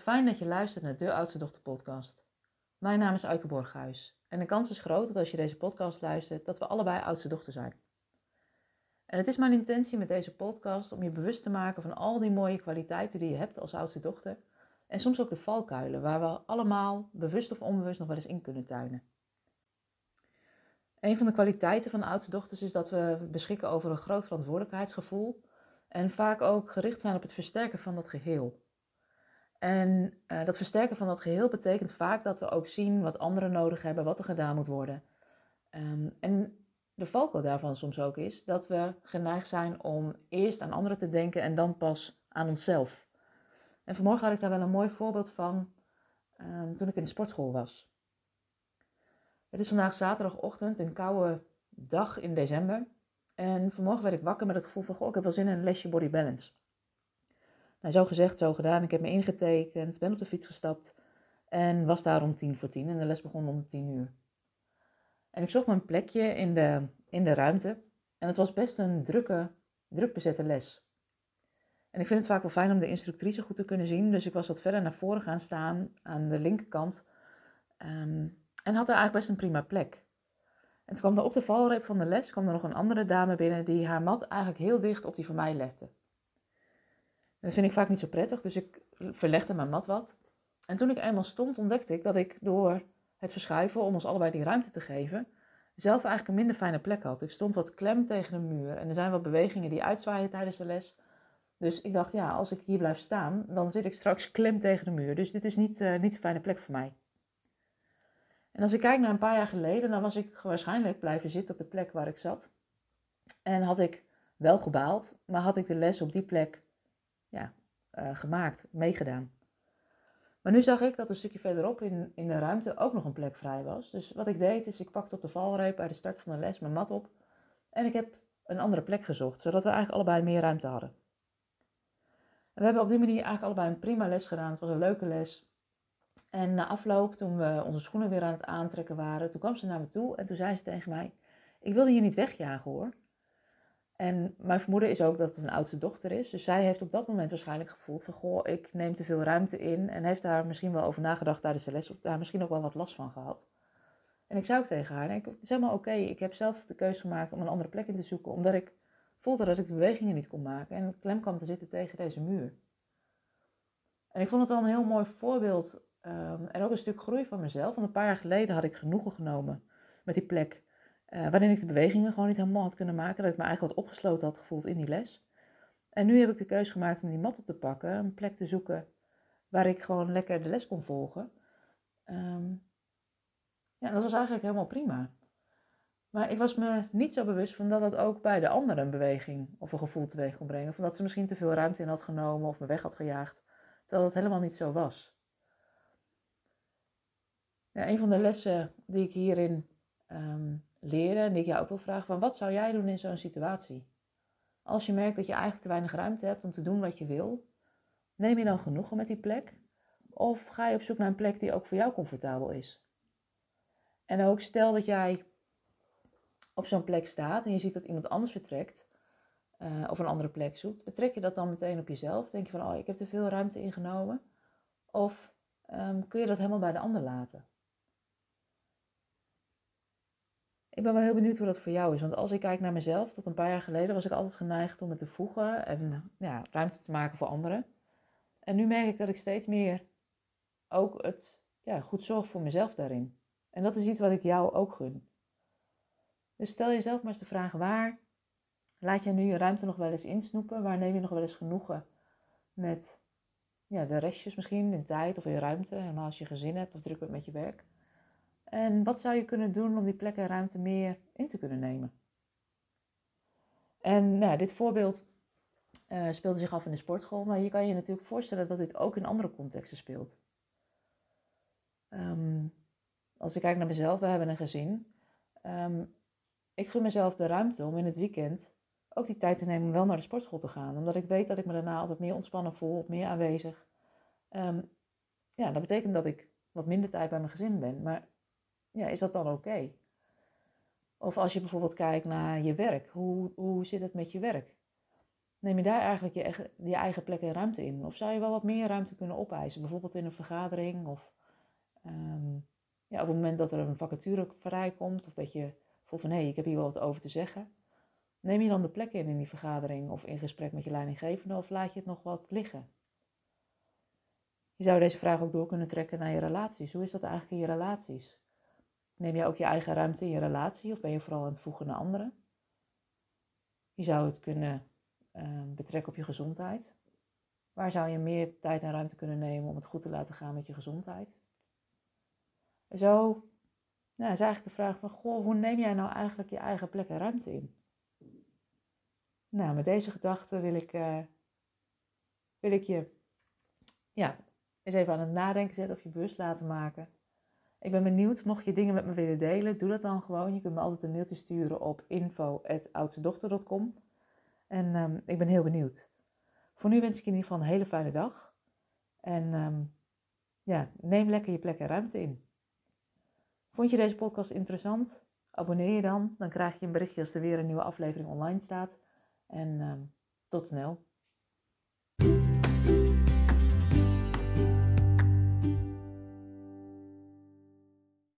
Fijn dat je luistert naar de Oudste Dochter podcast. Mijn naam is Eike Borghuis en de kans is groot dat als je deze podcast luistert, dat we allebei oudste dochter zijn. En het is mijn intentie met deze podcast om je bewust te maken van al die mooie kwaliteiten die je hebt als oudste dochter. En soms ook de valkuilen waar we allemaal, bewust of onbewust, nog wel eens in kunnen tuinen. Een van de kwaliteiten van oudste dochters is dat we beschikken over een groot verantwoordelijkheidsgevoel en vaak ook gericht zijn op het versterken van dat geheel. En uh, dat versterken van dat geheel betekent vaak dat we ook zien wat anderen nodig hebben, wat er gedaan moet worden. Um, en de valkuil daarvan soms ook is dat we geneigd zijn om eerst aan anderen te denken en dan pas aan onszelf. En vanmorgen had ik daar wel een mooi voorbeeld van um, toen ik in de sportschool was. Het is vandaag zaterdagochtend, een koude dag in december. En vanmorgen werd ik wakker met het gevoel van, goh, ik heb wel zin in een lesje body balance. Nou, zo gezegd, zo gedaan. Ik heb me ingetekend, ben op de fiets gestapt en was daar om tien voor tien. En de les begon om tien uur. En ik zocht mijn plekje in de, in de ruimte. En het was best een drukke, druk bezette les. En ik vind het vaak wel fijn om de instructrice goed te kunnen zien. Dus ik was wat verder naar voren gaan staan aan de linkerkant. Um, en had er eigenlijk best een prima plek. En toen kwam er op de valreep van de les kwam er nog een andere dame binnen die haar mat eigenlijk heel dicht op die van mij legde. Dat vind ik vaak niet zo prettig, dus ik verlegde mijn mat wat. En toen ik eenmaal stond, ontdekte ik dat ik door het verschuiven, om ons allebei die ruimte te geven, zelf eigenlijk een minder fijne plek had. Ik stond wat klem tegen de muur en er zijn wat bewegingen die uitzwaaien tijdens de les. Dus ik dacht, ja, als ik hier blijf staan, dan zit ik straks klem tegen de muur. Dus dit is niet, uh, niet een fijne plek voor mij. En als ik kijk naar een paar jaar geleden, dan was ik waarschijnlijk blijven zitten op de plek waar ik zat. En had ik wel gebaald, maar had ik de les op die plek ja, uh, gemaakt, meegedaan. Maar nu zag ik dat een stukje verderop in, in de ruimte ook nog een plek vrij was. Dus wat ik deed is, ik pakte op de valreep bij de start van de les mijn mat op. En ik heb een andere plek gezocht, zodat we eigenlijk allebei meer ruimte hadden. En we hebben op die manier eigenlijk allebei een prima les gedaan. Het was een leuke les. En na afloop, toen we onze schoenen weer aan het aantrekken waren, toen kwam ze naar me toe en toen zei ze tegen mij: Ik wilde je niet wegjagen hoor. En mijn vermoeden is ook dat het een oudste dochter is. Dus zij heeft op dat moment waarschijnlijk gevoeld van... goh, ik neem te veel ruimte in. En heeft daar misschien wel over nagedacht tijdens de les... of daar misschien ook wel wat last van gehad. En ik zou ook tegen haar... ik, het is helemaal oké. Ik heb zelf de keuze gemaakt om een andere plek in te zoeken... omdat ik voelde dat ik de bewegingen niet kon maken... en klem kwam te zitten tegen deze muur. En ik vond het wel een heel mooi voorbeeld... Um, en ook een stuk groei van mezelf. Want een paar jaar geleden had ik genoegen genomen met die plek... Uh, waarin ik de bewegingen gewoon niet helemaal had kunnen maken. Dat ik me eigenlijk wat opgesloten had gevoeld in die les. En nu heb ik de keuze gemaakt om die mat op te pakken. Een plek te zoeken waar ik gewoon lekker de les kon volgen. Um, ja, dat was eigenlijk helemaal prima. Maar ik was me niet zo bewust van dat dat ook bij de anderen een beweging of een gevoel teweeg kon brengen. Van dat ze misschien te veel ruimte in had genomen of me weg had gejaagd. Terwijl dat helemaal niet zo was. Ja, een van de lessen die ik hierin um, leren en die ik jou ook wil vragen van wat zou jij doen in zo'n situatie? Als je merkt dat je eigenlijk te weinig ruimte hebt om te doen wat je wil, neem je dan genoegen met die plek? Of ga je op zoek naar een plek die ook voor jou comfortabel is? En ook stel dat jij op zo'n plek staat en je ziet dat iemand anders vertrekt uh, of een andere plek zoekt, betrek je dat dan meteen op jezelf? Denk je van, oh, ik heb te veel ruimte ingenomen? Of um, kun je dat helemaal bij de ander laten? Ik ben wel heel benieuwd hoe dat voor jou is. Want als ik kijk naar mezelf, tot een paar jaar geleden was ik altijd geneigd om me te voegen en ja, ruimte te maken voor anderen. En nu merk ik dat ik steeds meer ook het ja, goed zorg voor mezelf daarin. En dat is iets wat ik jou ook gun. Dus stel jezelf maar eens de vraag: waar laat je nu je ruimte nog wel eens insnoepen? Waar neem je nog wel eens genoegen met ja, de restjes misschien in tijd of in ruimte? Helemaal als je gezin hebt of druk bent met je werk. En wat zou je kunnen doen om die plek en ruimte meer in te kunnen nemen? En nou, dit voorbeeld uh, speelde zich af in de sportschool, maar je kan je natuurlijk voorstellen dat dit ook in andere contexten speelt. Um, als ik kijk naar mezelf, we hebben een gezin. Um, ik gun mezelf de ruimte om in het weekend ook die tijd te nemen om wel naar de sportschool te gaan. Omdat ik weet dat ik me daarna altijd meer ontspannen voel, meer aanwezig. Um, ja, dat betekent dat ik wat minder tijd bij mijn gezin ben. Maar ja, is dat dan oké? Of als je bijvoorbeeld kijkt naar je werk, hoe, hoe zit het met je werk? neem je daar eigenlijk je, eigen- plek en ruimte in? Of zou je wel wat meer ruimte kunnen opeisen? Bijvoorbeeld in een vergadering of ehm, ja, op het moment dat er een vacature vrijkomt of dat je voelt van hé, ik heb hier wel wat over te zeggen. Neem je dan de plek in in die vergadering of in gesprek met je leidinggevende of laat je het nog wat liggen? Je zou deze vraag ook door kunnen trekken naar je relaties. Hoe is dat eigenlijk in je relaties? Neem je ook je eigen ruimte in je relatie of ben je vooral aan het voegen naar anderen? Je zou het kunnen ehm, betrekken op je gezondheid. Waar zou je meer tijd en ruimte kunnen nemen om het goed te laten gaan met je gezondheid? Zo nou, is eigenlijk de vraag van, goh, hoe neem jij nou eigenlijk je eigen plek en ruimte in? Nou, met deze gedachte wil ik, eh, wil ik je ja, eens even aan het nadenken zetten of je bewust laten maken. Ik ben benieuwd, mocht je dingen met me willen delen, doe dat dan gewoon. Je kunt me altijd een mailtje sturen op info.oudstedochter.com. En ehm, ik ben heel benieuwd. Voor nu wens ik je in ieder geval een hele fijne dag. En ehm, ja, neem lekker je plek en ruimte in. Vond je deze podcast interessant? Abonneer je dan. Dan krijg je een berichtje als er weer een nieuwe aflevering online staat. En ehm, tot snel.